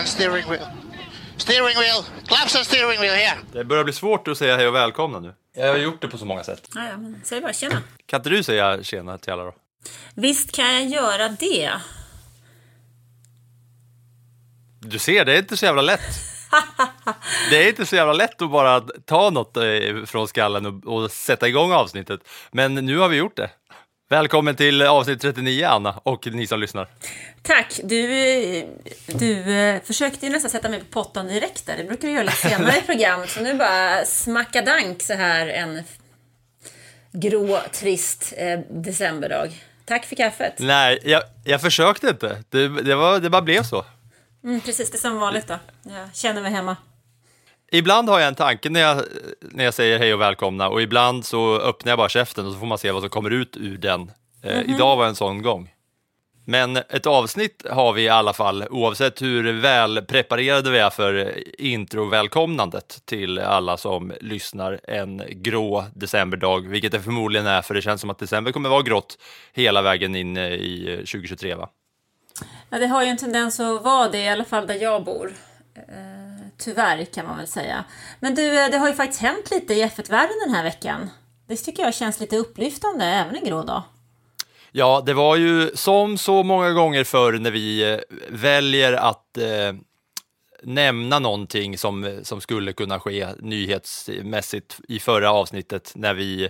and steering wheel. Steering wheel, claps and steering wheel here. Det börjar bli svårt att säga hej och välkomna nu. Jag har gjort det på så många sätt. Ja, ja, men säg bara tjena. Kan inte du säga tjena till alla då? Visst kan jag göra det. Du ser, det är inte så jävla lätt. Det är inte så jävla lätt att bara ta något eh, från skallen och, och sätta igång avsnittet. Men nu har vi gjort det. Välkommen till avsnitt 39, Anna, och ni som lyssnar. Tack. Du, du eh, försökte ju nästan sätta mig på pottan direkt där. Det brukar du göra lite senare i programmet. Så nu bara smackadank så här en grå, trist eh, decemberdag. Tack för kaffet. Nej, jag, jag försökte inte. Det, det, var, det bara blev så. Mm, precis, det är som vanligt då. Jag känner mig hemma. Ibland har jag en tanke när jag, när jag säger hej och välkomna och ibland så öppnar jag bara käften och så får man se vad som kommer ut ur den. Eh, Idag var en sån gång. Men ett avsnitt har vi i alla fall, oavsett hur väl preparerade vi är för intro-välkomnandet till alla som lyssnar en grå decemberdag, vilket det förmodligen är, för det känns som att december kommer vara grått hela vägen in eh, i 2023. Va? Ja, det har ju en tendens att vara det, i alla fall där jag bor. Tyvärr kan man väl säga. Men du, eh, det har ju faktiskt hänt lite i F1-världen den här veckan. Det tycker jag känns lite upplyftande, även en grå dag. Ja, det var ju som så många gånger förr när vi eh, väljer att eh, nämna någonting som, eh, som skulle kunna ske nyhetsmässigt i förra avsnittet när vi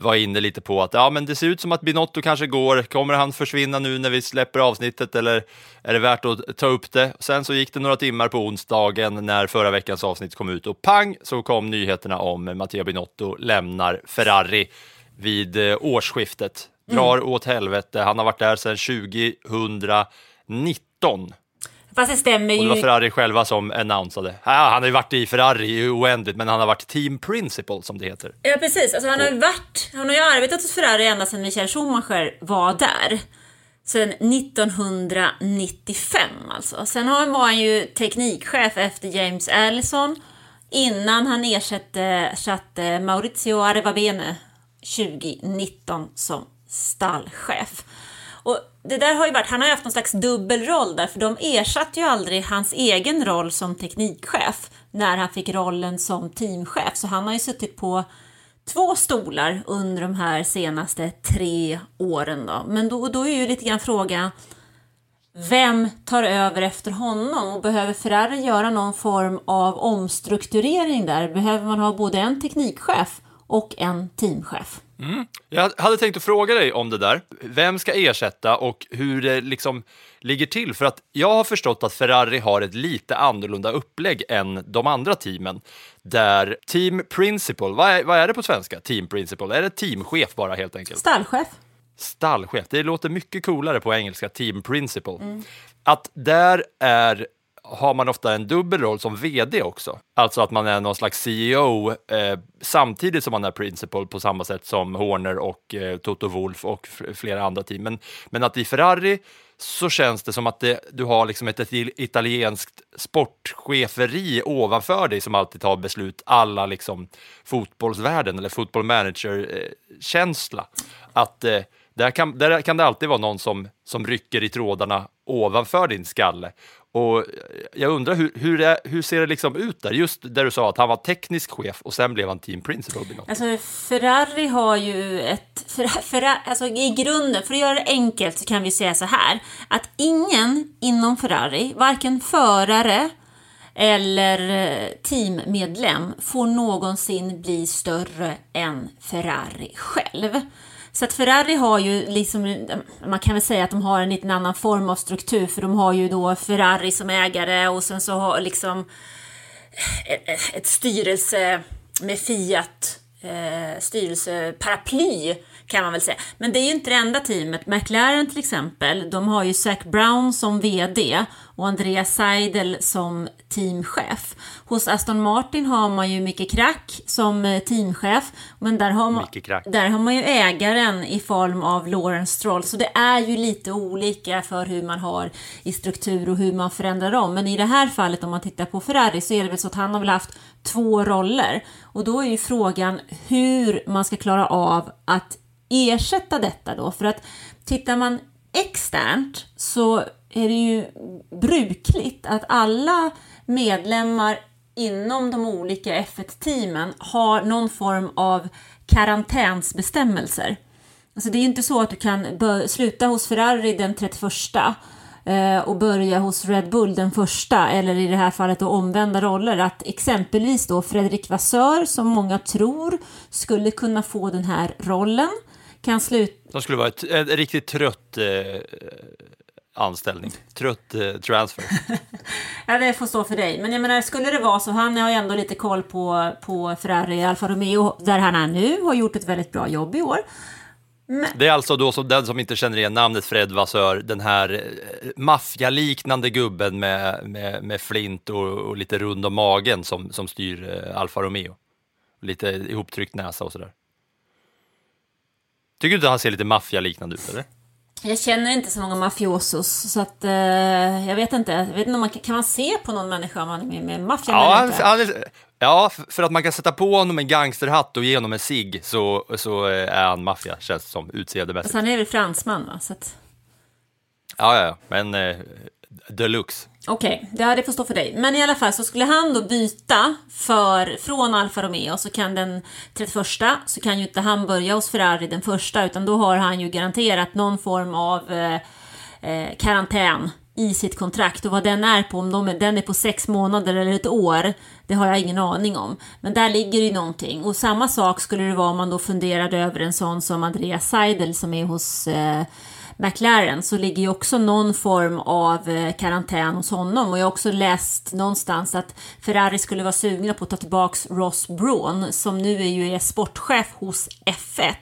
var inne lite på att ja, men det ser ut som att Binotto kanske går. Kommer han försvinna nu när vi släpper avsnittet eller är det värt att ta upp det? Sen så gick det några timmar på onsdagen när förra veckans avsnitt kom ut och pang så kom nyheterna om Matteo Binotto lämnar Ferrari vid eh, årsskiftet. Drar åt helvete. Han har varit där sedan 2019. Fast det stämmer Och det var ju. Ferrari själva som annonsade. Ja, han har ju varit i Ferrari i oändligt, men han har varit team principal som det heter. Ja, precis. Alltså, han, har ju varit, han har ju arbetat hos Ferrari ända sedan Michael Schumacher var där. Sen 1995 alltså. Sen har- var han ju teknikchef efter James Allison innan han ersatte, ersatte Maurizio Arrivabene 2019 som stallchef. Det där har ju varit, han har ju haft någon slags dubbelroll där, för de ersatte ju aldrig hans egen roll som teknikchef när han fick rollen som teamchef. Så han har ju suttit på två stolar under de här senaste tre åren då. Men då, då är ju lite grann frågan, vem tar över efter honom? Och behöver Ferrari göra någon form av omstrukturering där? Behöver man ha både en teknikchef och en teamchef? Jag hade tänkt att fråga dig om det där. Vem ska ersätta och hur det liksom ligger till? För att jag har förstått att Ferrari har ett lite annorlunda upplägg än de andra teamen. Där team principal, vad är, vad är det på svenska? Team principal? Är det teamchef bara helt enkelt? Stallchef? Stallchef, det låter mycket coolare på engelska, team principal. Att där är, har man ofta en dubbel roll som vd också. Alltså att man är någon slags CEO eh, samtidigt som man är principal på samma sätt som Horner och eh, Toto Wolf och f- flera andra team. Men, men att i Ferrari så känns det som att det, du har liksom ett, ett italienskt sportcheferi ovanför dig som alltid tar beslut alla liksom fotbollsvärlden eller fotbollmanager-känsla. Eh, att eh, där kan, där kan det alltid vara någon som, som rycker i trådarna ovanför din skalle. Och jag undrar hur, hur, det, hur ser det liksom ut där? Just där du sa att han var teknisk chef och sen blev han team principal. Alltså Ferrari har ju ett... Fer, Fer, alltså i grunden, för att göra det enkelt så kan vi säga så här. Att ingen inom Ferrari, varken förare eller eh, teammedlem får någonsin bli större än Ferrari själv. Så att Ferrari har ju liksom, man kan väl säga att de har en liten annan form av struktur för de har ju då Ferrari som ägare och sen så har liksom ett, ett styrelse med Fiat eh, styrelseparaply kan man väl säga. Men det är ju inte det enda teamet. McLaren till exempel, de har ju Zac Brown som VD och Andreas Seidel som teamchef. Hos Aston Martin har man ju Micke Krack som eh, teamchef, men där har, man, där har man ju ägaren i form av Lawrence Stroll, så det är ju lite olika för hur man har i struktur och hur man förändrar om. Men i det här fallet om man tittar på Ferrari så är det väl så att han har väl haft två roller och då är ju frågan hur man ska klara av att ersätta detta då, för att tittar man externt så är det ju brukligt att alla medlemmar inom de olika F1-teamen har någon form av karantänsbestämmelser. Alltså det är ju inte så att du kan sluta hos Ferrari den 31 eh, och börja hos Red Bull den första eller i det här fallet då omvända roller. Att exempelvis då Fredrik Vassör som många tror skulle kunna få den här rollen kan sluta De skulle vara ett, en riktigt trött eh, anställning, trött eh, transfer. Ja, det får stå för dig. Men jag menar, skulle det vara så, han har ju ändå lite koll på, på Ferrari Alfa Romeo, där han är nu, har gjort ett väldigt bra jobb i år. Det är alltså då som den som inte känner igen namnet Fred Vassör, den här eh, maffialiknande gubben med, med, med flint och, och lite rund om magen som, som styr eh, Alfa Romeo. Lite ihoptryckt näsa och sådär. Tycker du inte han ser lite maffialiknande ut eller? Jag känner inte så många mafiosos, så att eh, jag vet inte. Jag vet inte om man, kan man se på någon människa om man är med, med maffian Ja, eller han, inte? han är, ja, för att man kan sätta på honom en gangsterhatt och ge honom en cigg så, så eh, är han maffia, känns det som, utseendemässigt. Alltså, han är väl fransman, va? Så att... Ja, ja, ja, men eh, deluxe. Okej, okay, det får stå för dig. Men i alla fall så skulle han då byta för, från Alfa Romeo så kan den 31 så kan ju inte han börja hos Ferrari den första utan då har han ju garanterat någon form av eh, eh, karantän i sitt kontrakt och vad den är på, om de, är- den är på sex månader eller ett år, det har jag ingen aning om. Men där ligger ju någonting. Och samma sak skulle det vara om man då funderade över en sån som Andreas Seidel som är hos eh, McLaren så ligger ju också någon form av eh, karantän hos honom. Och jag har också läst någonstans att Ferrari skulle vara sugna på att ta tillbaks Ross Brawn som nu är ju är sportchef hos F1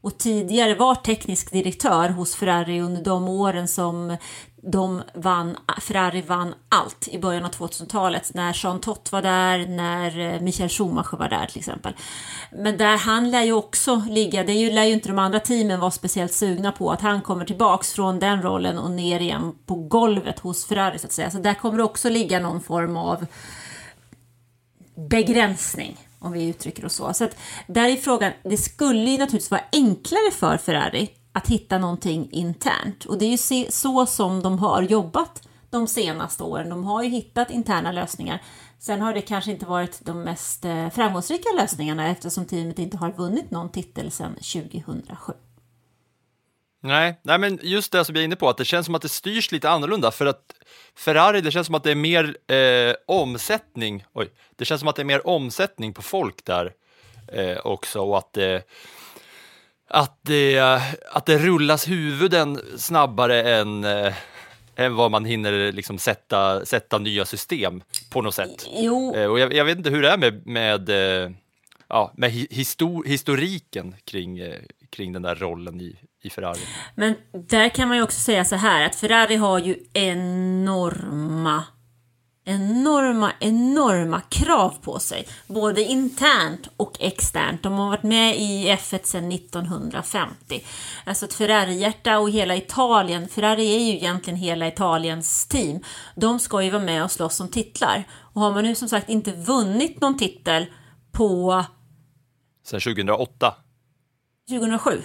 och tidigare var teknisk direktör hos Ferrari under de åren som de vann, Ferrari vann allt i början av 2000-talet när Jean Tott var där, när eh, Michael Schumacher var där till exempel. Men där han lär ju också ligga, det ju, lär ju inte de andra teamen vara speciellt sugna på att han kommer tillbaks från den rollen och ner igen på golvet hos Ferrari så att säga. Så där kommer det också ligga någon form av begränsning, om vi uttrycker oss så. Så att där är frågan, det skulle ju naturligtvis vara enklare för Ferrari att hitta någonting internt. Och det är ju så som de har jobbat de senaste åren. De har ju hittat interna lösningar. Sen har det kanske inte varit de mest eh, framgångsrika lösningarna eftersom teamet inte har vunnit någon titel sedan 2007. Nej, nej, men just det som jag är inne på, att det känns som att det styrs lite annorlunda för att Ferrari, det känns som att det är mer eh, omsättning, oj, det känns som att det är mer omsättning på folk där eh, också och att eh, att, det, att det rullas huvuden snabbare än, eh, än vad man hinner liksom sätta, sätta nya system på något sätt. Jo, Eh, och jag, jag vet inte hur det är med, med, eh, ja, med hi- histor, historiken kring, eh, kring den där rollen i, i Ferrari. Men där kan man ju också säga så här att Ferrari har ju enorma enorma, enorma krav på sig. Både internt och externt. De har varit med i F1 sedan 1950. Alltså ett Ferrari-hjärta och hela Italien. Ferrari är ju egentligen hela Italiens team. De ska ju vara med och slåss om titlar. Och har man nu som sagt inte vunnit någon titel på Sen 2008. 2007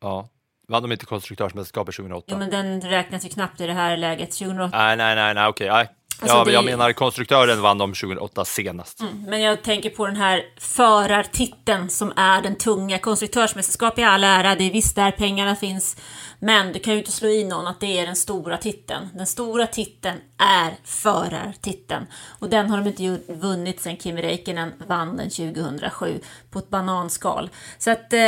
Ja. Vann de inte konstruktörsmästerskapet 2008? Jo, men den räknas ju knappt i det här läget. 2008. Nej, nej, nej, nej okej. nej. Alltså, ja, det- Jag menar konstruktören vann de 2008 senast. Men jag tänker på den här förartiteln som är den tunga. Konstruktörsmästerskap i all ära, det är visst där pengarna finns. Men du kan ju inte slå i någon att det är den stora titeln. Den stora titeln är förartiteln. Och den har de inte vunnit sedan Kimi Räikkönen vann den 2007 på ett bananskal. Så att eh,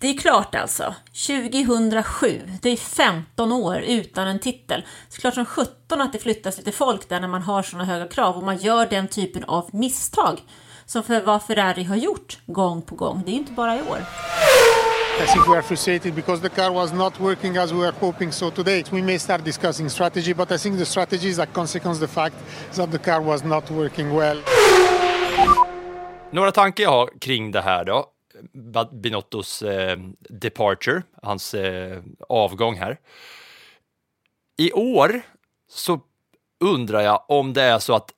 det är klart alltså. 2007, det är 15 år utan en titel. Det är klart som 17 att det flyttas lite folk där när man har sådana höga krav och man gör den typen av misstag. Som för vad Ferrari har gjort gång på gång. Det är inte bara i år. I think we are frustrated because the car was not working as we were hoping. So today we may start discussing strategy, but I think the strategy is a consequence of the fact that the car was not working well. Några tankar jag har kring det här då. Binottos eh, departure, hans eh, avgång här. I år så undrar jag om det är så att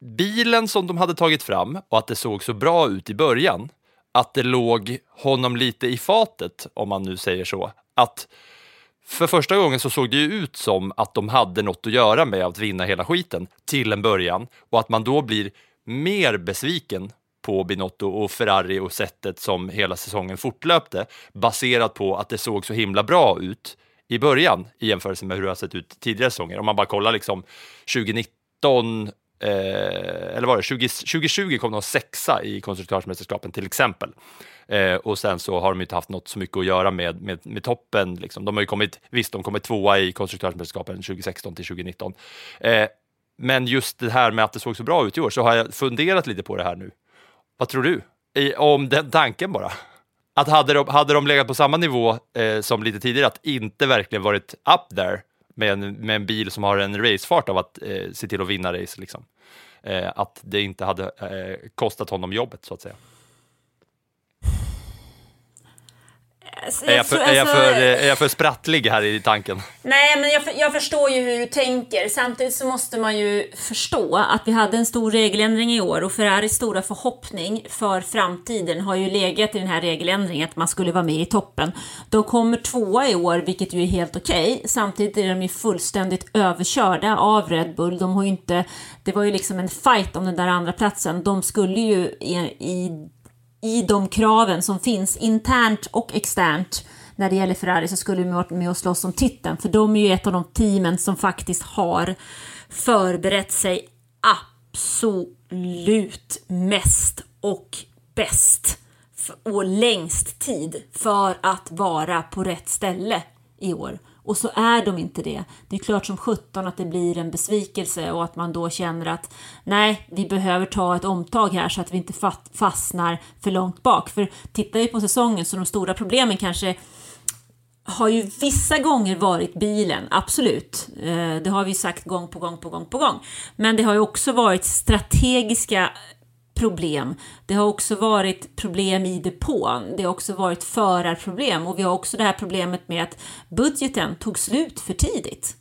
bilen som de hade tagit fram och att det såg så bra ut i början, att det låg honom lite i fatet, om man nu säger så. Att för första gången så såg det ju ut som att de hade något att göra med att vinna hela skiten till en början och att man då blir mer besviken på Binotto och Ferrari och sättet som hela säsongen fortlöpte baserat på att det såg så himla bra ut i början i jämförelse med hur det har sett ut tidigare säsonger. Om man bara kollar liksom 2019 Eh, eller var det 20, 2020 kom de sexa i konstruktörsmästerskapen till exempel. Eh, och sen så har de inte haft något så mycket att göra med, med, med toppen. Liksom. De har ju kommit, visst, de kommer tvåa i konstruktörsmästerskapen 2016 till 2019. Eh, men just det här med att det såg så bra ut i år så har jag funderat lite på det här nu. Vad tror du? I, om den tanken bara. Att hade de, hade de legat på samma nivå eh, som lite tidigare, att inte verkligen varit up there med en, med en bil som har en racefart av att eh, se till att vinna race, liksom. eh, att det inte hade eh, kostat honom jobbet, så att säga. Alltså, Är jag, för, är, jag alltså- för, är jag för sprattlig här i tanken? Nej, men jag, jag förstår ju hur du tänker. Samtidigt så måste man ju förstå att vi hade en stor regeländring i år och Ferraris stora förhoppning för framtiden har ju legat i den här regeländringen att man skulle vara med i toppen. De kommer tvåa i år, vilket ju är helt okej. Samtidigt är de ju fullständigt överkörda av Red Bull. De har inte... Det var ju liksom en fight om den där andra platsen. De skulle ju i, i i de kraven som finns internt och externt när det gäller Ferrari så skulle vi varit med och slåss om titeln. För de är ju ett av de teamen som faktiskt har förberett sig absolut mest och bäst och längst tid för att vara på rätt ställe i år. Och så är de inte det. Det är klart som 17 att det blir en besvikelse och att man då känner att nej, vi behöver ta ett omtag här så att vi inte fastnar för långt bak. För tittar vi på säsongen så de stora problemen kanske har ju vissa gånger varit bilen, absolut. Eh, det har vi sagt gång på gång på gång på gång. Men det har ju också varit strategiska problem. Det har också varit problem i depån. Det har också varit förarproblem och vi har också det här problemet med att budgeten tog slut för tidigt.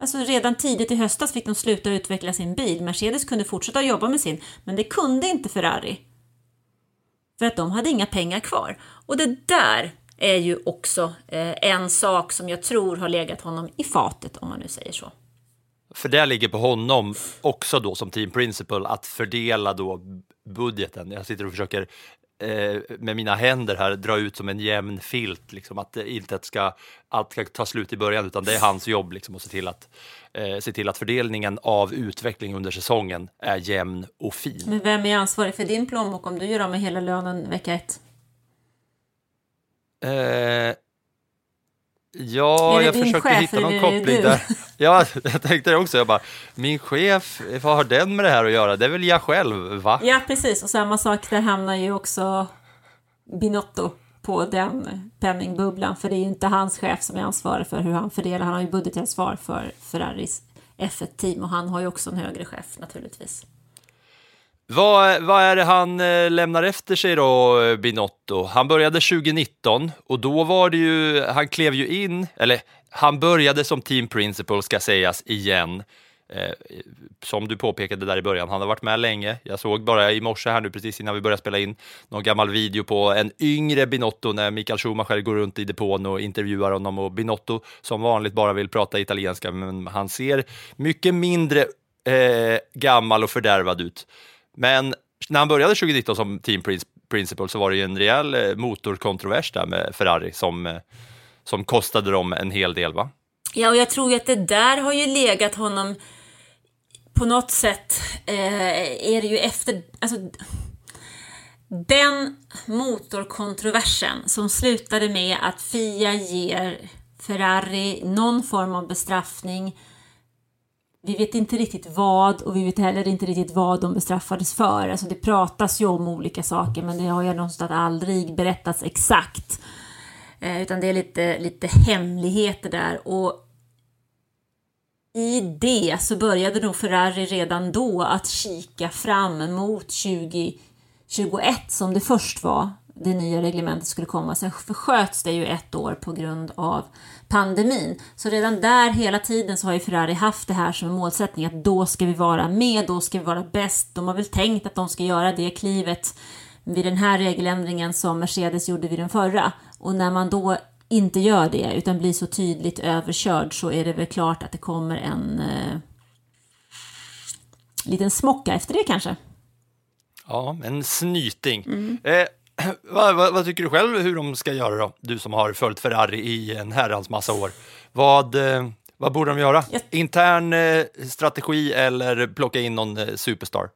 Alltså redan tidigt i höstas fick de sluta utveckla sin bil. Mercedes kunde fortsätta jobba med sin, men det kunde inte Ferrari. För att de hade inga pengar kvar. Och det där är ju också eh, en sak som jag tror har legat honom i fatet, om man nu säger så. För det ligger på honom också då som team principal att fördela då budgeten. Jag sitter och försöker eh, med mina händer här dra ut som en jämn filt, liksom, att det inte ska, allt ska ta slut i början, utan det är hans jobb liksom, att se till att, eh, se till att fördelningen av utveckling under säsongen är jämn och fin. Men vem är ansvarig för din plånbok om du gör av med hela lönen vecka ett? Eh, ja, jag försökte chef hitta någon koppling där. Ja, jag tänkte det också. Jag bara, min chef, vad har den med det här att göra? Det är väl jag själv, va? Ja, precis. Och samma sak, där hamnar ju också Binotto på den penningbubblan. För det är ju inte hans chef som är ansvarig för hur han fördelar. Han har ju budgetansvar för Ferraris F1-team och han har ju också en högre chef naturligtvis. Vad, vad är det han eh, lämnar efter sig då, eh, Binotto? Han började 2019 och då var det ju, han klev ju in, eller han började som team principal ska sägas igen, Eh, som du påpekade där i början, han har varit med länge. Jag såg bara i morse här nu precis innan vi började spela in någon gammal video på en yngre Binotto när Mikael Schumacher går runt i depån och intervjuar honom och Binotto som vanligt bara vill prata italienska, men han ser mycket mindre eh, gammal och fördärvad ut. Men när han började 2019 som team principal så var det ju en rejäl eh, motorkontrovers där med Ferrari som, eh, som kostade dem en hel del va? Ja, och jag tror ju att det där har ju legat honom på något sätt eh, är det ju efter, alltså den motorkontroversen som slutade med att Fia ger Ferrari någon form av bestraffning. Vi vet inte riktigt vad och vi vet heller inte riktigt vad de bestraffades för. Alltså det pratas ju om olika saker men det har ju någonstans aldrig berättats exakt. Eh, utan det är lite, lite hemligheter där och i det så började nog Ferrari redan då att kika fram mot 2021 som det först var det nya reglementet skulle komma. Sen försköts det ju ett år på grund av pandemin. Så redan där hela tiden så har ju Ferrari haft det här som en målsättning att då ska vi vara med, då ska vi vara bäst. De har väl tänkt att de ska göra det klivet vid den här regeländringen som Mercedes gjorde vid den förra. Och när man då inte gör det utan blir så tydligt överkörd så är det väl klart att det kommer en eh, liten smocka efter det kanske. Ja, en snyting. Mm. Eh, vad, vad, vad, tycker du själv hur de ska göra då? Du som har följt Ferrari i en herrans massa år. Vad, eh, vad borde de göra? Intern eh, strategi eller plocka in någon eh, superstar?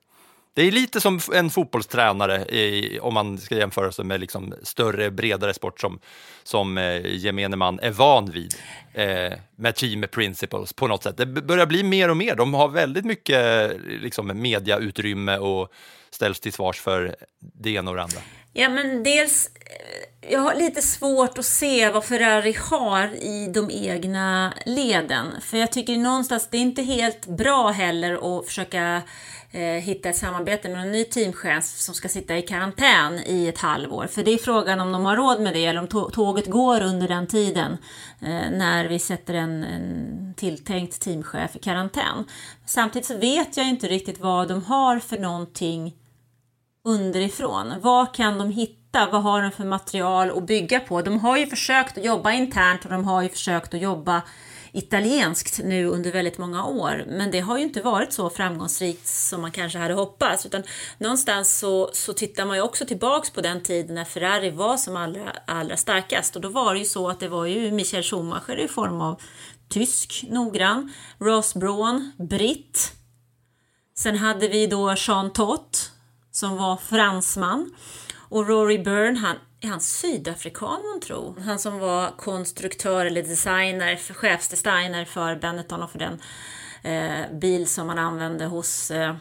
Det är lite som en fotbollstränare i, om man ska jämföra sig med liksom större, bredare sport som, som eh, gemene man är van vid eh, med team principles på något sätt. Det börjar bli mer och mer. De har väldigt mycket liksom, mediautrymme och ställs till svars för det ena och det andra. Ja, men dels, eh, jag har lite svårt att se vad Ferrari har i de egna leden. För jag tycker någonstans, det är inte helt bra heller att försöka eh, hitta ett samarbete med en ny teamchef som ska sitta i karantän i ett halvår. För det är frågan om de har råd med det eller om tåget går under den tiden eh, när vi sätter en, en tilltänkt teamchef i karantän. Samtidigt så vet jag inte riktigt vad de har för någonting underifrån. Vad kan de hitta? Vad har de för material att bygga på? De har ju försökt att jobba internt och de har ju försökt att jobba italienskt nu under väldigt många år. Men det har ju inte varit så framgångsrikt som man kanske hade hoppats. Utan någonstans så, så tittar man ju också tillbaks på den tiden när Ferrari var som allra, allra starkast. Och då var det ju så att det var ju Michael Schumacher i form av tysk, noggrann, Ross Braun, britt. Sen hade vi då Jean Tott som var fransman. Och Rory Byrne, han, är han sydafrikan hon tror? Han som var konstruktör eller designer, chefsdesigner för Benetton och för den eh, bil som man använde hos eh,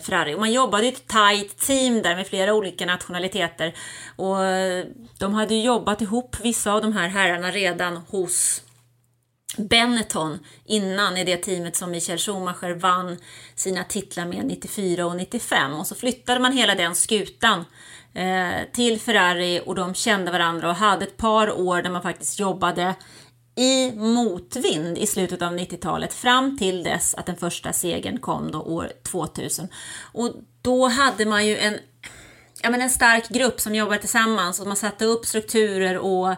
Ferrari. Och man jobbade i ett tight team där med flera olika nationaliteter. Och eh, de hade jobbat ihop, vissa av de här herrarna, redan hos Benetton innan i det teamet som Michael Schumacher vann sina titlar med 94 och 95 och så flyttade man hela den skutan eh, till Ferrari och de kände varandra och hade ett par år där man faktiskt jobbade i motvind i slutet av 90-talet fram till dess att den första segern kom då år 2000. Och då hade man ju en ja, men en stark grupp som jobbade tillsammans och man satte upp strukturer och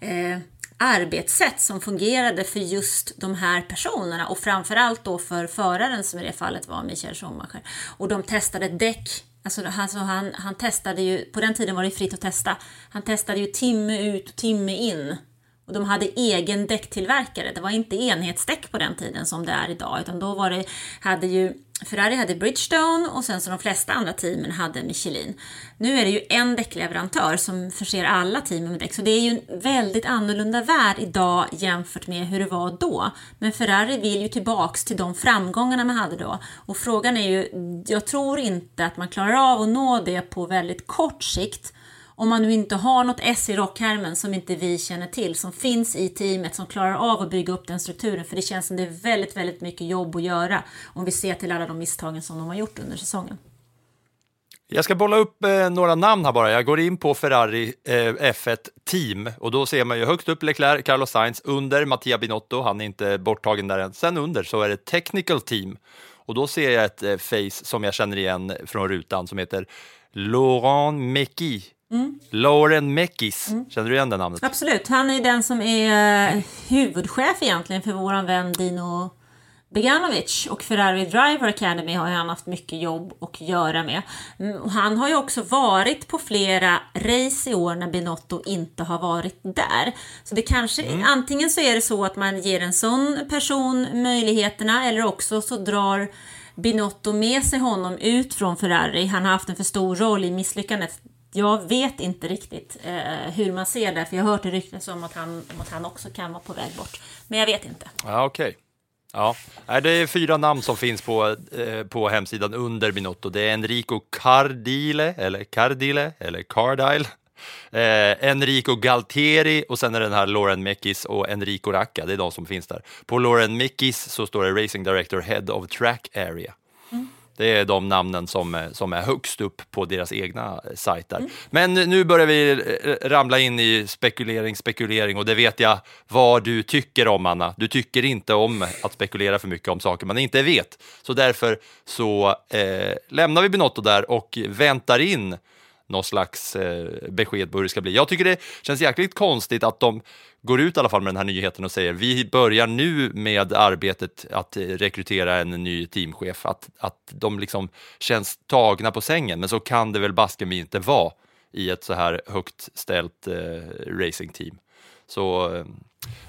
eh, arbetssätt som fungerade för just de här personerna och framförallt då för föraren som i det fallet var Michael Schumacher. Och de testade däck Alltså, alltså han, han testade ju, på den tiden var det fritt att testa. Han testade ju timme ut och timme in. Och de hade egen däcktillverkare. Det var inte enhetsdäck på den tiden som det är idag, utan då var det, hade ju Ferrari hade Bridgestone och sen så de flesta andra teamen hade Michelin. Nu är det ju en däckleverantör som förser alla teamen med däck, så det är ju en väldigt annorlunda värld idag jämfört med hur det var då. Men Ferrari vill ju tillbaks till de framgångarna man hade då. Och frågan är ju, jag tror inte att man klarar av att nå det på väldigt kort sikt om man nu inte har något S i rockhärmen som inte vi känner till, som finns i teamet, som klarar av att bygga upp den strukturen. För det känns som det är väldigt, väldigt mycket jobb att göra om vi ser till alla de misstagen som de har gjort under säsongen. Jag ska bolla upp eh, några namn här bara. Jag går in på Ferrari eh, F1 Team och då ser man ju högst upp Leclerc, Carlos Sainz, under Mattia Binotto, han är inte borttagen där än. Sen under så är det Technical Team och då ser jag ett eh, face som jag känner igen från rutan som heter Laurent Meki. Lauren Mekis, känner du igen det namnet? Absolut, han är den som är eh, huvudchef egentligen för våran vän Dino Beganovic och Ferrari Driver Academy har han haft mycket jobb att göra med. Mm, Han har ju också varit på flera race i år när Binotto inte har varit där. Så det kanske, antingen så är det så att man ger en sån person möjligheterna eller också så drar Binotto med sig honom ut från Ferrari. Han har haft en för stor roll i misslyckandet. Jag vet inte riktigt eh, hur man ser det, för jag har hört rykten om att, han, om att han också kan vara på väg bort. Men jag vet inte. Ja, okej. Ja, det är fyra namn som finns på, eh, på hemsidan under Binotto. Det är Enrico Cardile, eller Cardile, eller Cardile. Eh, Enrico Galtieri och sen är det den här Lauren Mekis och Enrico Racca. Det är de som finns där. På Lauren Mekis så står det Racing Director Head of Track Area. Det är de namnen som, eh, som är högst upp på deras egna eh, sajter. Men nu börjar vi eh, ramla in i spekulering, spekulering och det vet jag vad du tycker om, Anna. Du tycker inte om att spekulera för mycket om saker man inte vet. Så därför så eh, lämnar vi Binotto där och väntar in någon slags eh, besked på hur det ska bli. Jag tycker det känns jäkligt konstigt att de går ut i alla fall med den här nyheten och säger vi börjar nu med arbetet att eh, rekrytera en ny teamchef. Att, att de liksom känns tagna på sängen, men så kan det väl baske mig inte vara i ett så här högt ställt eh, racingteam. Så eh,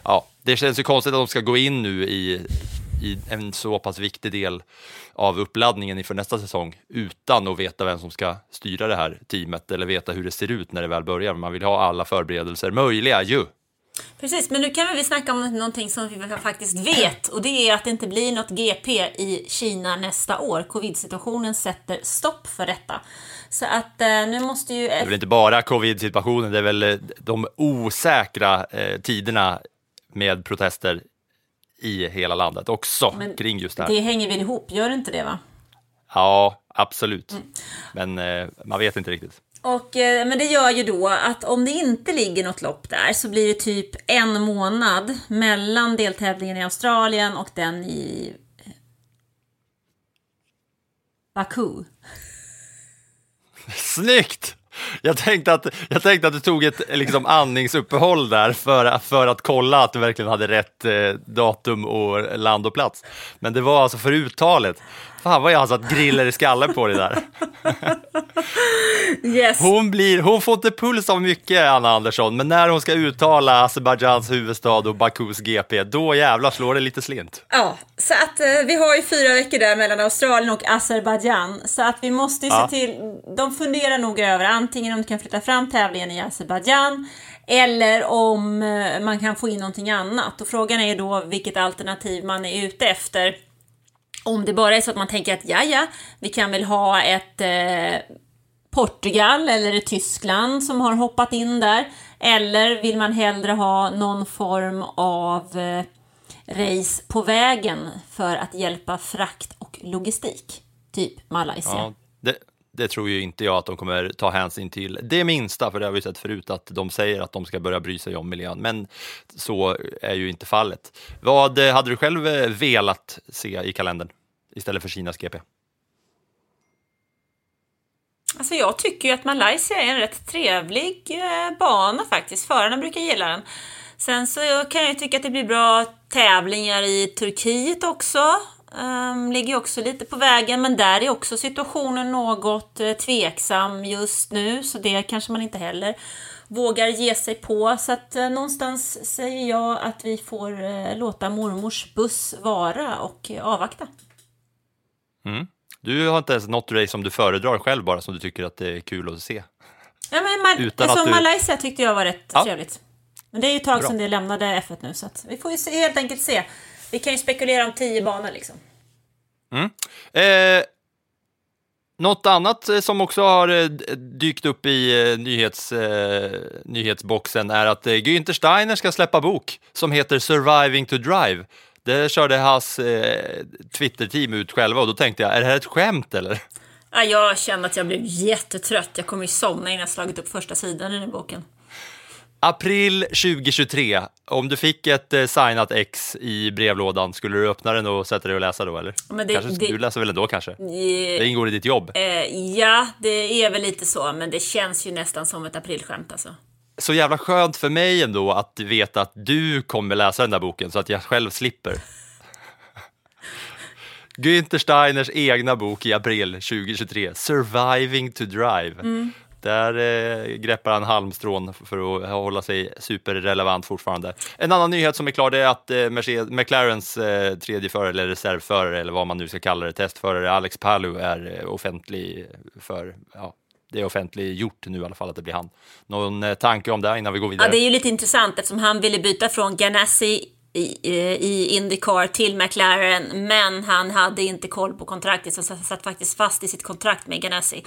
ja, det känns ju konstigt att de ska gå in nu i, i en så pass viktig del av uppladdningen inför nästa säsong utan att veta vem som ska styra det här teamet eller veta hur det ser ut när det väl börjar. Man vill ha alla förberedelser möjliga ju. Precis, men nu kan vi snacka om någonting som vi faktiskt vet och det är att det inte blir något GP i Kina nästa år. Covid-situationen sätter stopp för detta. Så att eh, nu måste ju... Det är väl inte bara covid-situationen, det är väl eh, de osäkra eh, tiderna med protester i hela landet också Men kring just det här. Det hänger väl ihop, gör det inte det va? Ja, absolut. Mm. Men man vet inte riktigt. Och, eh, men det gör ju då att om det inte ligger något lopp där så blir det typ en månad mellan deltävlingen i Australien och den i eh, Baku. Snyggt! Jag tänkte att, jag tänkte att du tog ett liksom, andningsuppehåll där för, för att kolla att du verkligen hade rätt eh, datum och land och plats. Men det var alltså för uttalet. Fan vad jag har satt griller i skallen på det där. Yes. Hon, blir, hon får inte puls av mycket, Anna Andersson, men när hon ska uttala Azerbajdzjans huvudstad och Bakus GP, då jävlar slår det lite slint. Ja, så att eh, vi har ju fyra veckor där mellan Australien och Azerbajdzjan. Så att vi måste ju Ja. se till, de funderar nog över antingen om de kan flytta fram tävlingen i Azerbajdzjan eller om eh, man kan få in någonting annat. Och frågan är då vilket alternativ man är ute efter. Om det bara är så att man tänker att ja, ja, vi kan väl ha ett eh, Portugal eller ett Tyskland som har hoppat in där. Eller vill man hellre ha någon form av eh, race på vägen för att hjälpa frakt och logistik? Typ Malaysia. Ja, det, tror ju inte jag att de kommer ta hänsyn till det minsta, för det har vi sett förut att de säger att de ska börja bry sig om miljön, men så är ju inte fallet. Vad hade du själv eh, velat se i kalendern istället för Kinas GP? Alltså jag tycker ju att Malaysia är en rätt trevlig eh, bana faktiskt. Förarna brukar gilla den. Sen så kan jag ju tycka att det blir bra tävlingar i Turkiet också. Um, ligger också lite på vägen, men där är också situationen något eh, tveksam just nu, så det kanske man inte heller vågar ge sig på. Så att eh, någonstans säger jag att vi får eh, låta mormors buss vara och eh, avvakta. Du har inte ens något race som du föredrar själv bara, som du tycker att det är kul att se. Ja, men Ma- Utan alltså, du- Malaysia tyckte jag var rätt Ja. trevligt. Men det är ju ett tag Bra. sedan det lämnade F1 nu, så att vi får ju se, helt enkelt se. Vi kan ju spekulera om tio banor liksom. Eh, något annat eh, som också har eh, dykt upp i eh, nyhets, eh, nyhetsboxen är att Günther Steiner ska släppa bok som heter Surviving to Drive. Det körde hans eh, Twitter-team ut själva och då tänkte jag, är det här ett skämt eller? Ja, jag känner att jag blev jättetrött. Jag kommer ju somna innan jag slagit upp första sidan i den här boken. April 2023. Om du fick ett eh, signat ex i brevlådan, skulle du öppna den och sätta dig och läsa då eller? Men det- kanske, det- Du läser väl ändå kanske? Eh, Det ingår i ditt jobb. Eh, ja, det är väl lite så, men det känns ju nästan som ett aprilskämt alltså. Så jävla skönt för mig ändå att veta att du kommer läsa den där boken så att jag själv slipper. Günther Steiners egna bok i april 2023, Surviving to Drive. Där eh, greppar han halmstrån för att hålla sig superrelevant fortfarande. En annan nyhet som är klar det är att eh, Mercedes, McLarens eh, tredje förare, eller reservförare, eller vad man nu ska kalla det, testförare, Alex Palou är eh, offentlig för, ja, det är offentliggjort nu i alla fall att det blir han. Någon eh, tanke om det innan vi går vidare? Ja, det är ju lite intressant eftersom han ville byta från Ganassi i, i Indycar till McLaren, men han hade inte koll på kontraktet, så han satt faktiskt fast i sitt kontrakt med Ganassi.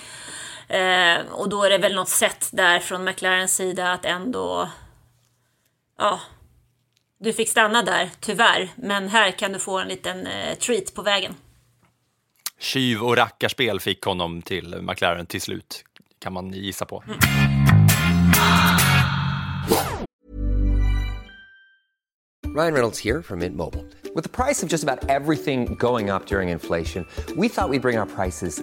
Eh, och då är det väl något sätt där från McLarens sida att ändå... Ja, du fick stanna där, tyvärr, men här kan du få en liten eh, treat på vägen. Tjuv och rackarspel fick honom till McLaren till slut, kan man gissa på. Ryan Reynolds here from Mint Mobile. With the price of just about everything going up during inflation, we thought we'd bring our prices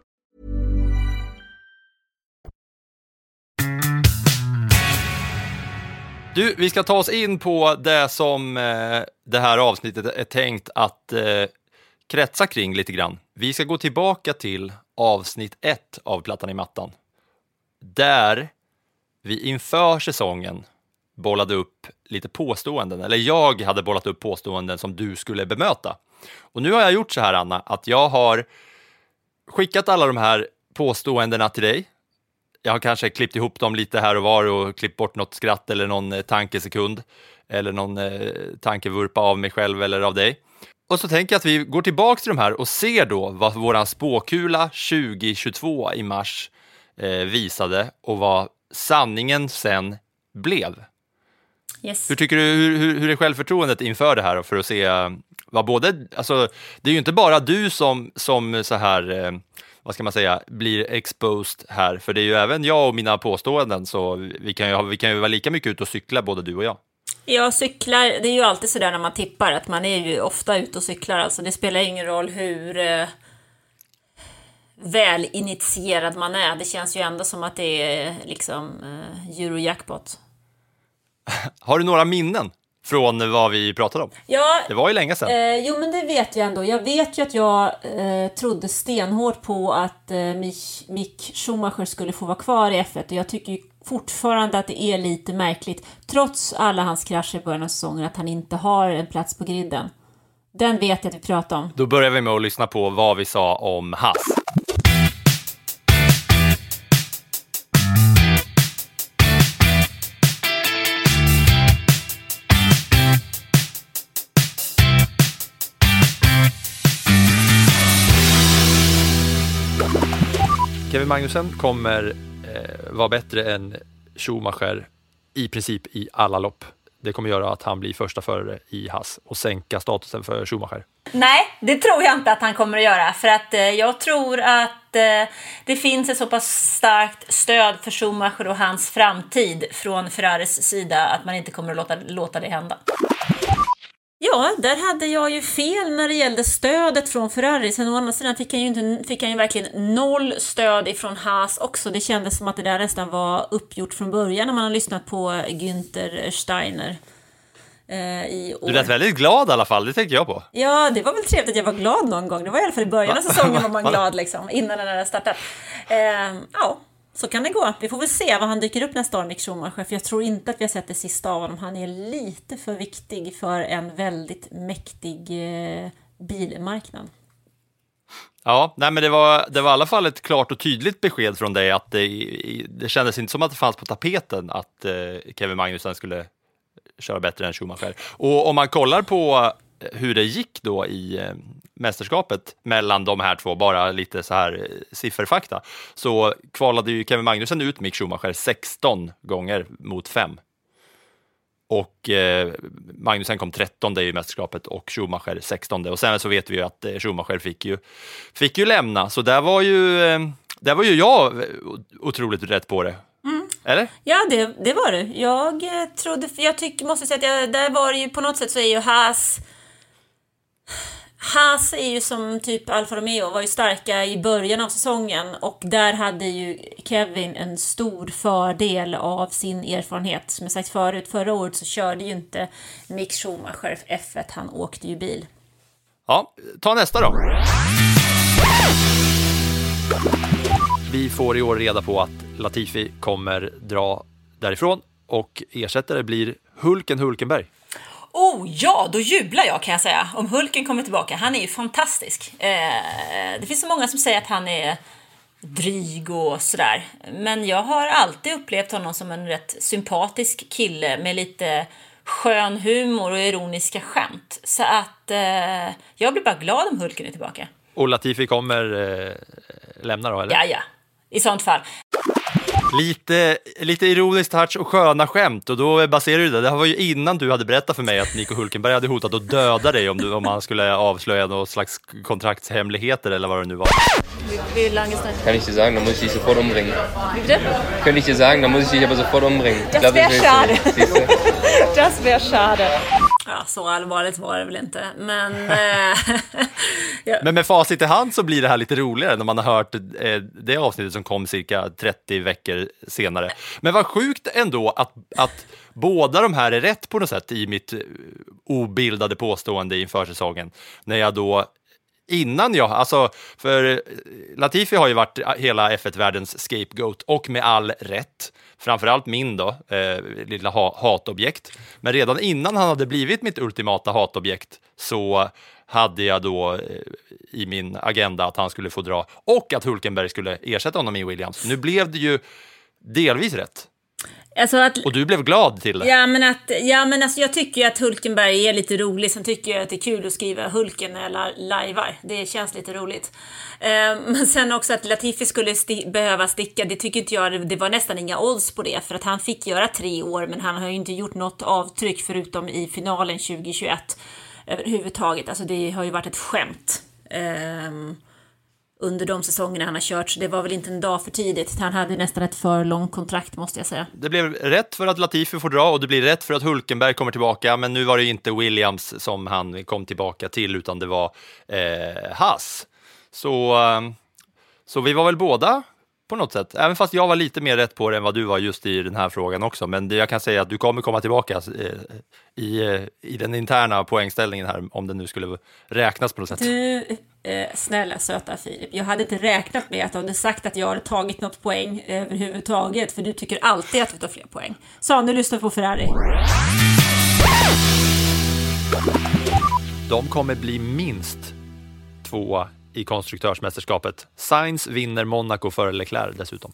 Du, vi ska ta oss in på det som eh, det här avsnittet är tänkt att eh, kretsa kring lite grann. Vi ska gå tillbaka till avsnitt ett av Plattan i mattan. Där vi inför säsongen bollade upp lite påståenden, eller jag hade bollat upp påståenden som du skulle bemöta. Och nu har jag gjort så här, Anna, att jag har skickat alla de här påståendena till dig. Jag har kanske klippt ihop dem lite här och var och klippt bort något skratt eller någon eh, tankesekund eller någon eh, tankevurpa av mig själv eller av dig. Och så tänker jag att vi går tillbaka till de här och ser då vad våran spåkula 2022 i mars eh, visade och vad sanningen sen blev. Yes. Hur tycker du, hur, hur, är självförtroendet inför det här för att se eh, vad både, alltså det är ju inte bara du som, som så här, eh, vad ska man säga, blir exposed här, för det är ju även jag och mina påståenden, så vi kan ju, vi kan ju vara lika mycket ute och cykla både du och jag. Jag cyklar, det är ju alltid sådär när man tippar att man är ju ofta ute och cyklar. Alltså det spelar ingen roll hur eh, väl initierad man är. Det känns ju ändå som att det är liksom eh, Eurojackpot. Har du några minnen från vad vi pratade om? Ja, Det var ju länge sedan. Eh, jo, men det vet jag ändå. Jag vet ju att jag eh, trodde stenhårt på att eh, Mick, Mick Schumacher skulle få vara kvar i F1 och jag tycker fortfarande att det är lite märkligt, trots alla hans krascher i början av säsongen, att han inte har en plats på griden. Den vet jag att vi pratade om. Då börjar vi med att lyssna på vad vi sa om Hass. Kevin Magnussen kommer eh, vara bättre än Schumacher i princip i alla lopp. Det kommer göra att han blir första förare i Haas och sänka statusen för Schumacher. Nej, det tror jag inte att han kommer att göra. För att eh, jag tror att eh, det finns ett så pass starkt stöd för Schumacher och hans framtid från Ferraris sida att man inte kommer att låta, låta det hända. Ja, där hade jag ju fel när det gällde stödet från Ferrari. Sen å andra sidan fick han ju, inte, fick han ju verkligen noll stöd ifrån Haas också. Det kändes som att det där nästan var uppgjort från början när man har lyssnat på Günther Steiner. Eh. Du lät väldigt glad i alla fall, det tänker jag på. Ja, det var väl trevligt att jag var glad någon gång. Det var i alla fall i början av säsongen var man glad liksom, innan den hade startat. Eh, ja, så kan det gå. Vi får väl se vad han dyker upp nästa år, Mick Schumacher, för jag tror inte att vi har sett det sista av honom. Han är lite för viktig för en väldigt mäktig eh, bilmarknad. Ja, nej, men det var, det var i alla fall ett klart och tydligt besked från dig att det, det kändes inte som att det fanns på tapeten att eh, Kevin Magnussen skulle köra bättre än Schumacher. Och om man kollar på eh, hur det gick då i eh, mästerskapet mellan de här två, bara lite så här eh, sifferfakta, så kvalade ju Kevin Magnussen ut Mick Schumacher 16 gånger mot 5. Och eh, Magnusen kom 13 i mästerskapet och Schumacher 16. Och sen så vet vi ju att eh, Schumacher fick ju, fick ju lämna, så där var ju, eh, där var ju jag otroligt rätt på det. Eller? Ja, det, det var du. Jag trodde, jag tycker, måste säga att jag, där var det ju på något sätt så är ju Haas Haas är ju som typ Alfa Romeo, var ju starka i början av säsongen och där hade ju Kevin en stor fördel av sin erfarenhet. Som jag sagt förut, förra året så körde ju inte Mick Schumacher F1, han åkte ju bil. Ja, ta nästa då. Vi får i år reda på att Latifi kommer dra därifrån och ersättare blir Hulken Hulkenberg. Oh ja, då jublar jag kan jag säga om Hulken kommer tillbaka. Han är ju fantastisk. Eh, det finns så många som säger att han är dryg och sådär. Men jag har alltid upplevt honom som en rätt sympatisk kille med lite skön humor och ironiska skämt. Så att eh, jag blir bara glad om Hulken är tillbaka. Och Latifi kommer eh, lämna då, eller? Ja, ja. I sånt fall. Lite, lite ironisk touch och sköna skämt och då baserar du det. Det var ju innan du hade berättat för mig att Nico Hulkenberg hade hotat att döda dig om, du, om han skulle avslöja någon slags kontraktshemligheter eller vad det nu var. Wie lange ist das? Kann ich dir sagen, dann muss ich dich sofort umbringen. Wie bitte? Könnte ich dir sagen, dann muss ich dich aber sofort umbringen. Das wäre schade. das wäre schade. Ja, så allvarligt var det väl inte, men... Eh, ja. Men med facit i hand så blir det här lite roligare när man har hört eh, det avsnittet som kom cirka 30 veckor senare. Men vad sjukt ändå att, att båda de här är rätt på något sätt i mitt eh, obildade påstående inför säsongen. När jag då innan jag, alltså för eh, Latifi har ju varit eh, hela F1-världens scapegoat och med all rätt. Framförallt min då, eh, lilla ha hatobjekt. Men redan innan han hade blivit mitt ultimata hatobjekt så hade jag då eh, i min agenda att han skulle få dra och att Hulkenberg skulle ersätta honom i Williams. Nu blev det ju delvis rätt. Alltså att, och du blev glad till det? Ja, men, att, ja, men alltså jag tycker ju att Hulkenberg är lite rolig. Sen tycker jag att det är kul att skriva Hulken när jag lajvar. Det känns lite roligt. Eh, men sen också att Latifi skulle sti behöva sticka, det tycker inte jag, det var nästan inga odds på det. För att han fick göra tre år, men han har ju inte gjort något avtryck förutom i finalen 2021 överhuvudtaget. Alltså det har ju varit ett skämt. Eh, under de säsongerna han har kört, så det var väl inte en dag för tidigt. Han hade nästan ett för långt kontrakt måste jag säga. Det blev rätt för att Latifi får dra och det blir rätt för att Hulkenberg kommer tillbaka, men nu var det inte Williams som han kom tillbaka till, utan det var eh, Haas. Så, eh, så vi var väl båda på något sätt. Även fast jag var lite mer rätt på det än vad du var just i den här frågan också. Men det jag kan säga att du kommer komma tillbaka eh, i, eh, i den interna poängställningen här, om det nu skulle räknas på något sätt. Du, eh, snälla söta Filip, jag hade inte räknat med att du hade sagt att jag hade tagit något poäng överhuvudtaget, för du tycker alltid att du tar fler poäng. Så nu lyssnar på Ferrari. De kommer bli minst tvåa i konstruktörsmästerskapet. Sainz vinner Monaco före Leclerc dessutom.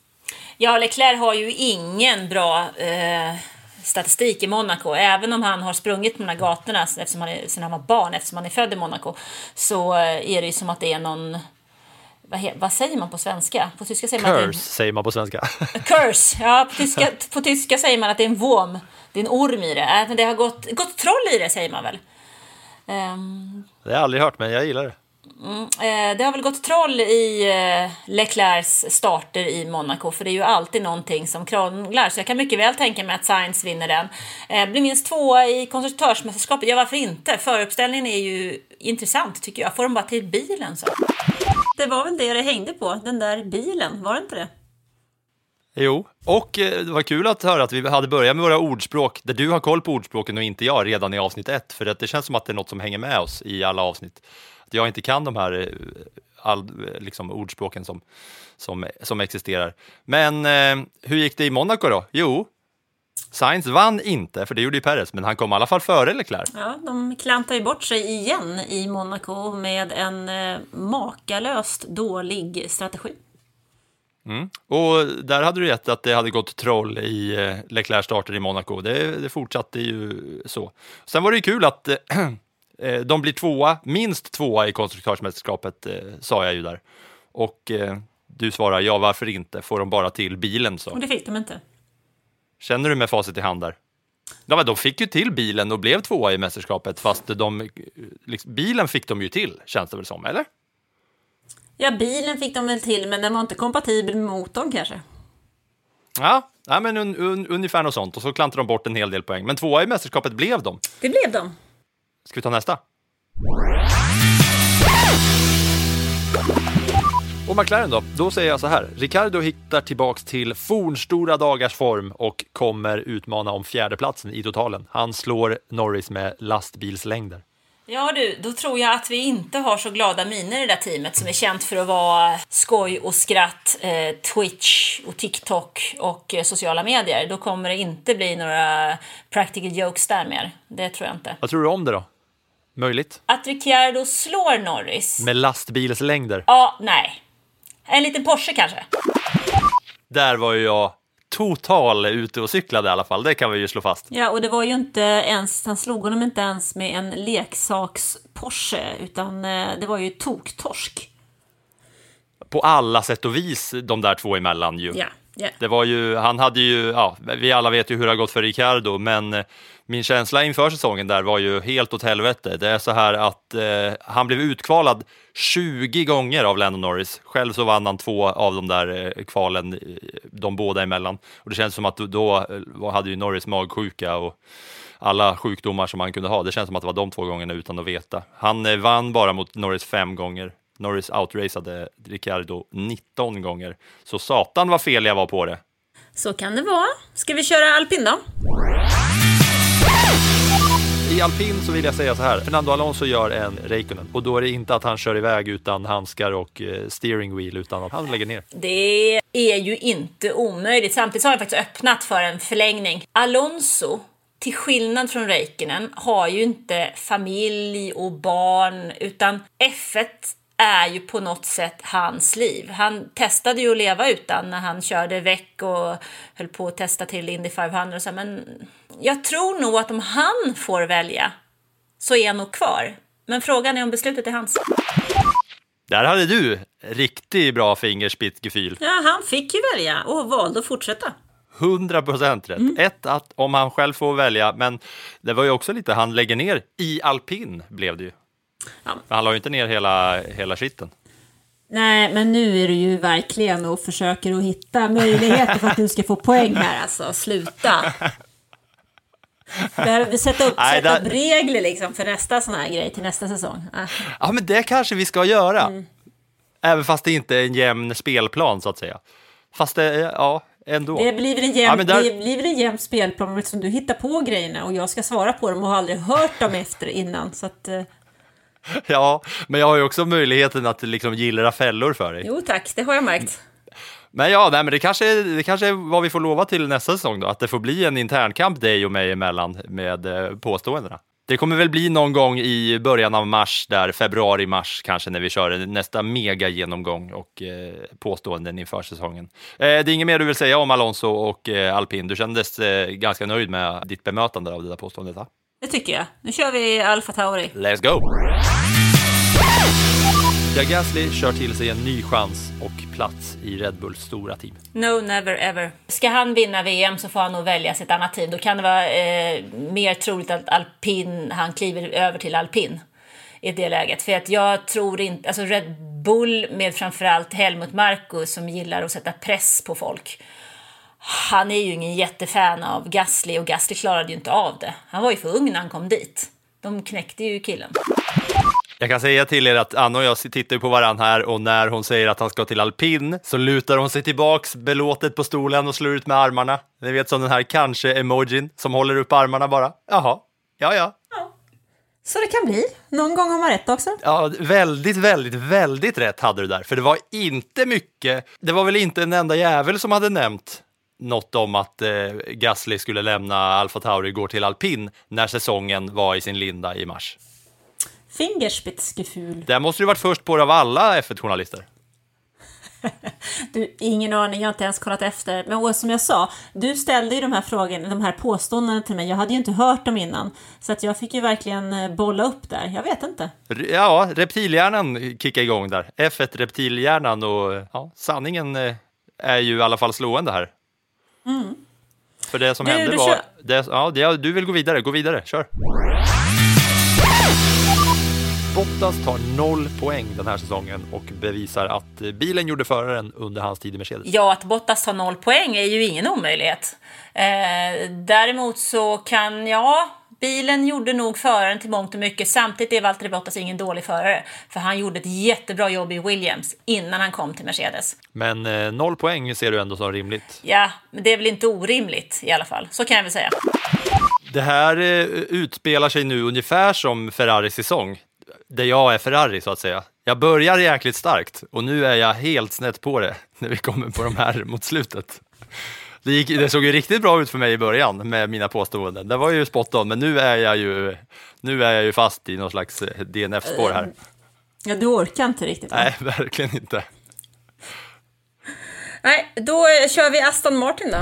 Ja, Leclerc har ju ingen bra eh, statistik i Monaco. Även om han har sprungit på de här gatorna eftersom han är, sedan han var barn, eftersom han är född i Monaco, så är det ju som att det är någon vad, vad, säger man på svenska? På tyska säger man Curse att det är en... säger man på svenska. Curse, ja på tyska, på tyska säger man att det är en vom. Det är en orm i det. Det har gått, gått troll i det säger man väl. Um... Det har jag aldrig hört men jag gillar det. Mm, eh, det har väl gått troll i eh, Leclercs starter i Monaco, för det är ju alltid någonting som krånglar. Så jag kan mycket väl tänka mig att Sainz vinner den. Eh, blir minst tvåa i konstruktörsmästerskapet, ja varför inte? Föruppställningen är ju intressant tycker jag. Får de bara till bilen så. Det var väl det det hängde på, den där bilen, var det inte det? Jo, och det var kul att höra att vi hade börjat med våra ordspråk, där du har koll på ordspråken och inte jag, redan i avsnitt ett, för att det känns som att det är något som hänger med oss i alla avsnitt att jag inte kan de här eh, all, liksom, ordspråken som, som, som existerar. Men eh, hur gick det i Monaco då? Jo, Sainz vann inte, för det gjorde ju Perez, men han kom i alla fall före Leclerc. Ja, de klantar ju bort sig igen i Monaco med en eh, makalöst dålig strategi. Mm. Och där hade du rätt att det hade gått troll i eh, Leclerc starter i Monaco. Det, det fortsatte ju så. Sen var det ju kul att eh, de blir tvåa, minst tvåa i konstruktörsmästerskapet, eh, sa jag ju där. Och eh, du svarar ja, varför inte? Får de bara till bilen så. Och det fick de inte. Känner du med facit i hand där? Ja, men de fick ju till bilen och blev tvåa i mästerskapet, fast de, liksom, bilen fick de ju till, känns det väl som, eller? Ja, bilen fick de väl till, men den var inte kompatibel med motorn kanske. Ja, ja men un, un, ungefär något sånt. Och så klantade de bort en hel del poäng. Men tvåa i mästerskapet blev de. Det blev de. Ska vi ta nästa? Och McLaren då? Då säger jag så här. Ricardo hittar tillbaks till fornstora dagars form och kommer utmana om fjärdeplatsen i totalen. Han slår Norris med lastbilslängder. Ja du, då tror jag att vi inte har så glada miner i det där teamet som är känt för att vara skoj och skratt, eh, Twitch och TikTok och eh, sociala medier. Då kommer det inte bli några practical jokes där mer. Det tror jag inte. Vad tror du om det då? Möjligt? Att Ricciardo slår Norris? Med lastbilslängder? Ja, nej. En liten Porsche kanske? Där var ju jag total ute och cyklade i alla fall, det kan vi ju slå fast. Ja, och det var ju inte ens, han slog honom inte ens med en leksaks-Porsche, utan eh, det var ju toktorsk. På alla sätt och vis de där två emellan ju. Ja, ja. Det var ju, han hade ju, ja, vi alla vet ju hur det har gått för Ricardo, men eh, min känsla inför säsongen där var ju helt åt helvete. Det är så här att eh, han blev utkvalad 20 gånger av Lando Norris. Själv så vann han två av de där eh, kvalen, eh, de båda emellan. Och det känns som att då eh, hade ju Norris magsjuka och alla sjukdomar som han kunde ha. Det känns som att det var de två gångerna utan att veta. Han eh, vann bara mot Norris fem gånger. Norris outracade Ricciardo 19 gånger. Så satan vad fel jag var på det. Så kan det vara. Ska vi köra alpin då? I alpin så vill jag säga så här. Fernando Alonso gör en Reikonen och då är det inte att han kör iväg utan handskar och eh, steering wheel utan att han lägger ner. Det är ju inte omöjligt. Samtidigt har jag faktiskt öppnat för en förlängning. Alonso till skillnad från Räikkönen har ju inte familj och barn utan F1 är ju på något sätt hans liv. Han testade ju att leva utan när han körde väck och höll på att testa till Indy 500 och så, men jag tror nog att om han får välja så är han nog kvar. Men frågan är om beslutet är hans. Där hade du riktigt bra fingerspitzgefühl. Ja, han fick ju välja och valde att fortsätta. 100 procent rätt. Mm. Ett, att om han själv får välja, men det var ju också lite, han lägger ner i alpin blev det ju. Ja. Han la ju inte ner hela, hela skiten. Nej, men nu är du ju verkligen och försöker att hitta möjligheter för att du ska få poäng här alltså. Sluta! Behöver vi sätta upp, Nej, sätta upp regler liksom för nästa sån här grej till nästa säsong? Ah. Ja, men det kanske vi ska göra. Mm. Även fast det inte är en jämn spelplan så att säga. Fast det, ja, ändå. Det blir väl en jämn, ja, där... det blir en jämn spelplan eftersom du hittar på grejerna och jag ska svara på dem och har aldrig hört dem efter innan. Så att, eh, Ja, men jag har ju också möjligheten att liksom gillra fällor för dig. Jo tack, det har jag märkt. Men ja, nej, men det kanske, det kanske är vad vi får lova till nästa säsong då, att det får bli en internkamp dig och mig emellan med eh, påståendena. Det kommer väl bli någon gång i början av mars, där februari-mars kanske, när vi kör nästa mega genomgång och eh, påståenden inför säsongen. Eh, det är inget mer du vill säga om Alonso och eh, alpin? Du kändes eh, ganska nöjd med ditt bemötande av det där påståendet? Va? Det tycker jag. Nu kör vi Alfa Tauri. Let's go! Pierre Gasly kör till sig en ny chans och plats i Red Bulls stora team. No, never ever. Ska han vinna VM så får han nog välja sitt annat team. Då kan det vara eh, mer troligt att alpin, han kliver över till alpin i det läget. För att jag tror inte, alltså Red Bull med framförallt Helmut Marko som gillar att sätta press på folk. Han är ju ingen jättefan av Gasly och Gasly klarade ju inte av det. Han var ju för ung när han kom dit. De knäckte ju killen. Jag kan säga till er att Anna och jag tittar på varandra här och när hon säger att han ska till alpin så lutar hon sig tillbaks belåtet på stolen och slår ut med armarna. Ni vet som den här kanske-emojin som håller upp armarna bara. Jaha, ja ja. Så det kan bli. Någon gång har man rätt också. Ja, väldigt, väldigt, väldigt rätt hade du där. För det var inte mycket, det var väl inte en enda jävel som hade nämnt något om att eh, Gasly skulle lämna Alfa Tauri och gå till alpin när säsongen var i sin linda i mars. Fingerspitzgefühl. Där måste du varit först på det av alla F1-journalister. Du, ingen aning, jag har inte ens kollat efter. Men som jag sa, du ställde ju de här frågorna, de här påståendena till mig. Jag hade ju inte hört dem innan. Så att jag fick ju verkligen eh, bolla upp där. Jag vet inte. Ja, reptilhjärnan kickar igång där. F1 reptilhjärnan och ja, sanningen eh, är ju i alla fall slående här. Mm. För det som Du, hände du var... Det, ja, det, du vill gå vidare, gå vidare, kör. Bottas tar noll poäng den här säsongen och bevisar att bilen gjorde föraren under hans tid i Mercedes. Ja, att Bottas tar noll poäng är ju ingen omöjlighet. Eh, däremot så kan, ja, bilen gjorde nog föraren till mångt och mycket. Samtidigt är Valtteri Bottas ingen dålig förare, för han gjorde ett jättebra jobb i Williams innan han kom till Mercedes. Men eh, noll poäng ser du ändå som rimligt. Ja, men det är väl inte orimligt i alla fall. Så kan jag väl säga. Det här eh, utspelar sig nu ungefär som Ferraris säsong, där jag är Ferrari så att säga. Jag börjar jäkligt starkt och nu är jag helt snett på det när vi kommer på de här mot slutet. Det, gick, det såg ju riktigt bra ut för mig i början med mina påståenden. Det var ju spot on, men nu är jag ju, nu är jag ju fast i någon slags eh, DNF-spår här. Ja, du orkar inte riktigt. va? Nej, verkligen inte. Nej, då kör vi Aston Martin då.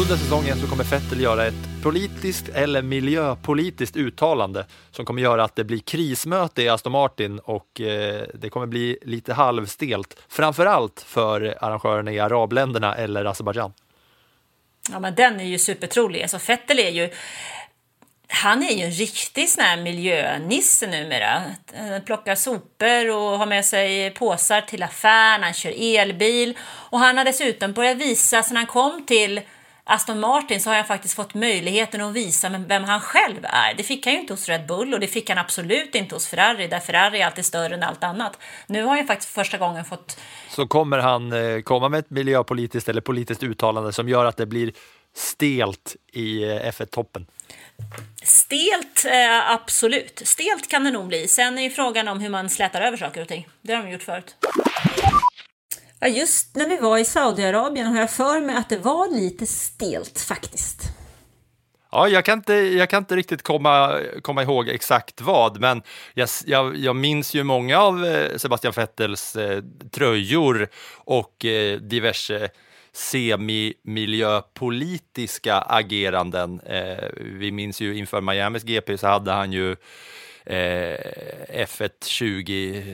Under säsongen så kommer Vettel göra ett politiskt eller miljöpolitiskt uttalande som kommer göra att det blir krismöte i Aston Martin och eh, det kommer bli lite halvstelt. Framförallt för arrangörerna i arabländerna eller Azerbajdzjan. Ja, men den är ju supertrolig. Alltså Vettel är ju... Han är ju en riktig sån här miljönisse numera. Han plockar sopor och har med sig påsar till affären, han kör elbil. Och han har dessutom börjat visa, sen han kom till Aston Martin så har han faktiskt fått möjligheten att visa vem han själv är. Det fick han ju inte hos Red Bull och det fick han absolut inte hos Ferrari, där Ferrari är alltid större än allt annat. Nu har han faktiskt för första gången fått Så kommer han eh, komma med ett miljöpolitiskt eller politiskt uttalande som gör att det blir stelt i eh, F1-toppen. Stelt, eh, absolut. Stelt kan det nog bli. Sen är ju frågan om hur man slätar över saker och ting. Det har de gjort förut. Ja, just när vi var i Saudiarabien har jag för mig att det var lite stelt faktiskt. Ja, jag kan inte, jag kan inte riktigt komma, komma ihåg exakt vad, men jag, jag, jag minns ju många av eh, Sebastian Vettels eh, tröjor och eh, diverse semi-miljöpolitiska ageranden. Eh, vi minns ju inför Miamis GP så hade han ju F1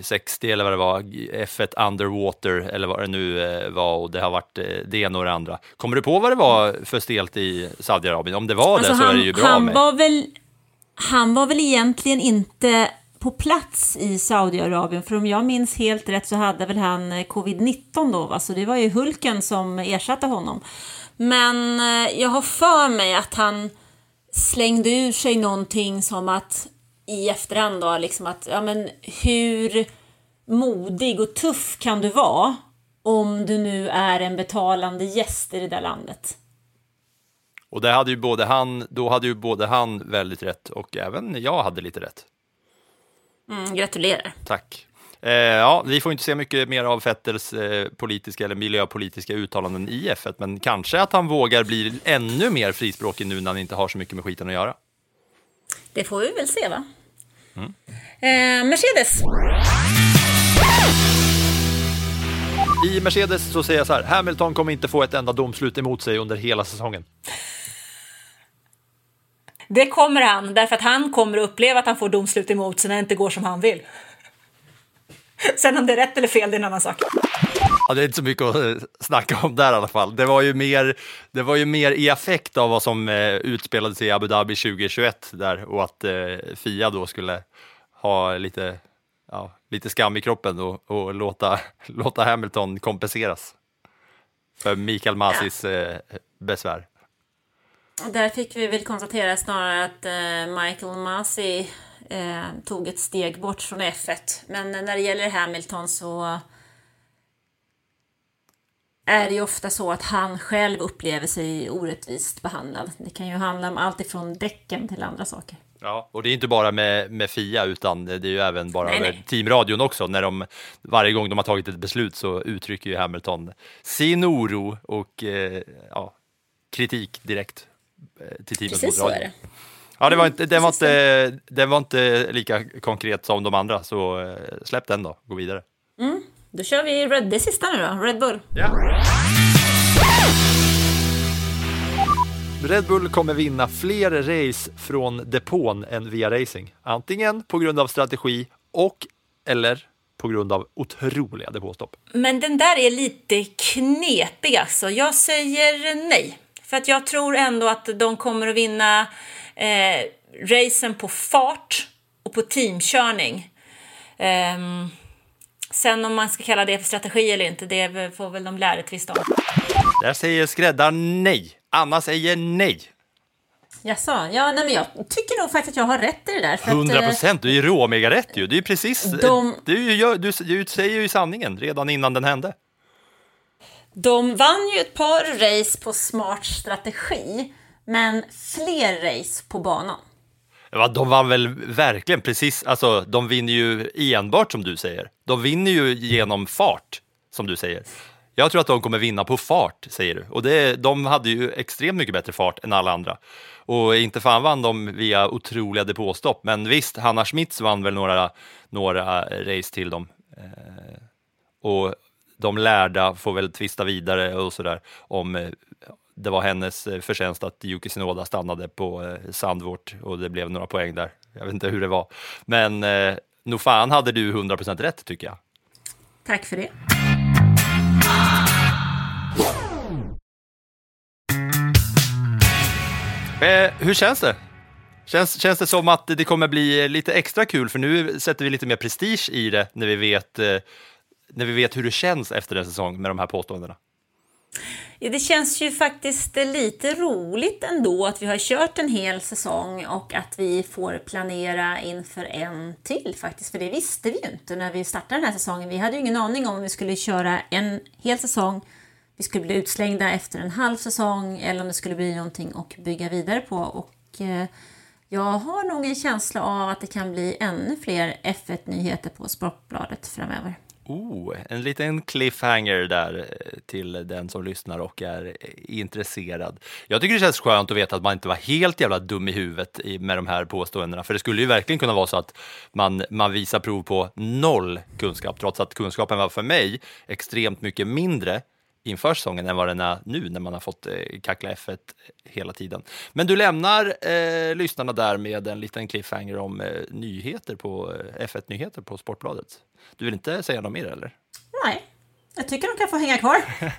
2060 eller vad det var, F1 Underwater eller vad det nu eh, var och det har varit eh, det ena och det andra. Kommer du på vad det var för stelt i Saudiarabien? Om det var det så Alltså, han, är det ju bra han med. var väl Han var väl egentligen inte på plats i Saudiarabien, för om jag minns helt rätt så hade väl han eh, covid-19 då, va? så det var ju Hulken som ersatte honom. Men eh, jag har för mig att han slängde ur sig någonting som att i efterhand då, liksom att, ja men hur modig och tuff kan du vara om du nu är en betalande gäst i det där landet? Och det hade ju både han, då hade ju både han väldigt rätt och även jag hade lite rätt. Mm, gratulerar. Tack. Eh, ja, vi får inte se mycket mer av Vettels eh, politiska eller miljöpolitiska uttalanden i F1, men kanske att han vågar bli ännu mer frispråkig nu när han inte har så mycket med skiten att göra. Det får vi väl se va? Mm. Eh, Mercedes. I Mercedes så säger jag så här, Hamilton kommer inte få ett enda domslut emot sig under hela säsongen. Det kommer han, därför att han kommer att uppleva att han får domslut emot sig när det inte går som han vill. Sen om det är rätt eller fel, det är en annan sak. Ja, det är inte så mycket att eh, snacka om där i alla fall. Det var ju mer, det var ju mer i affekt av vad som eh, utspelade sig i Abu Dhabi 2021 där och att eh, Fia då skulle ha lite, ja, lite skam i kroppen och, och låta, låta Hamilton kompenseras för Mikael Masis eh, besvär. Där fick vi väl konstatera snarare att eh, Michael Masi eh, tog ett steg bort från F1. Men när det gäller Hamilton så är det ju ofta så att han själv upplever sig orättvist behandlad. Det kan ju handla om allt ifrån däcken till andra saker. Ja, och det är inte bara med, med Fia utan det är ju även bara Nej, nej. teamradion också. När de, varje gång de har tagit ett beslut så uttrycker ju Hamilton sin oro och eh, ja, kritik direkt eh, till teamet Precis så är det. Ja, det var inte, den, var inte, den var inte lika konkret som de andra, så eh, släpp den då, gå vidare. Mm. Då kör vi Red, det sista nu då, Red Bull. Ja. Red Bull kommer vinna fler race från depån än via racing. Antingen på grund av strategi och eller på grund av otroliga depåstopp. Men den där är lite knepig alltså. Jag säger nej. För att jag tror ändå att de kommer att vinna eh, racen på fart och på teamkörning. Um, sen om man ska kalla det för strategi eller inte, det får väl de lärare tvista om. Där säger skräddaren nej. Anna säger nej. Jaså? Ja, nej, men jag tycker nog faktiskt att jag har rätt i det där. för att, 100 eh, procent, du är ju råmega rätt ju. Det är ju precis, De- du, du, du säger ju sanningen redan innan den hände. De vann ju ett par race på smart strategi, men fler race på banan. Ja, de vann väl verkligen precis, alltså de vinner ju enbart som du säger. De vinner ju genom fart, som du säger. Jag tror att de kommer vinna på fart, säger du. Och det, de hade ju extremt mycket bättre fart än alla andra. Och inte fan vann de via otroliga depåstopp, men visst, Hanna Schmitz vann väl några, några race till dem. Eh, och de lärda får väl tvista vidare och sådär om eh, det var hennes eh, förtjänst att Yuki Tsunoda stannade på eh, Sandvort och det blev några poäng där. Jag vet inte hur det var, men eh, nog fan hade du 100% rätt tycker jag. Tack för det. Eh, hur känns det? Känns, känns det som att det kommer bli lite extra kul för nu sätter vi lite mer prestige i det när vi vet, eh, när vi vet hur det känns efter en säsong med de här påståendena? Ja, det känns ju faktiskt lite roligt ändå att vi har kört en hel säsong och att vi får planera inför en till faktiskt. För det visste vi ju inte när vi startade den här säsongen. Vi hade ju ingen aning om vi skulle köra en hel säsong, vi skulle bli utslängda efter en halv säsong eller om det skulle bli någonting att bygga vidare på. Och eh, jag har nog en känsla av att det kan bli ännu fler F1-nyheter på Sportbladet framöver. Oh, en liten cliffhanger där eh, till den som lyssnar och är eh, intresserad. Jag tycker det känns skönt att veta att man inte var helt jävla dum i huvudet med de här påståendena, för det skulle ju verkligen kunna vara så att man, man visar prov på noll kunskap, trots att kunskapen var för mig extremt mycket mindre inför säsongen än vad den är nu när man har fått eh, kackla F1 hela tiden. Men du lämnar eh, lyssnarna där med en liten cliffhanger om eh, nyheter på eh, F1-nyheter på Sportbladet. Du vill inte säga något mer eller? Nej, jag tycker de kan få hänga kvar.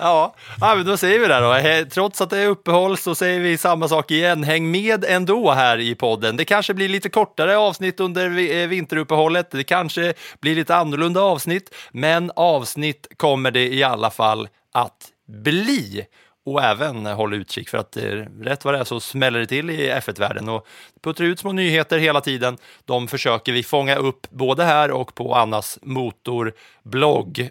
Ja, ja men då säger vi det då. Trots att det är uppehåll så säger vi samma sak igen. Häng med ändå här i podden. Det kanske blir lite kortare avsnitt under eh, vinteruppehållet. Det kanske blir lite annorlunda avsnitt, men avsnitt kommer det i alla fall att bli. Och även håll utkik för att eh, rätt vad det är så smäller det till i F1-världen och puttar ut små nyheter hela tiden. De försöker vi fånga upp både här och på Annas motorblogg.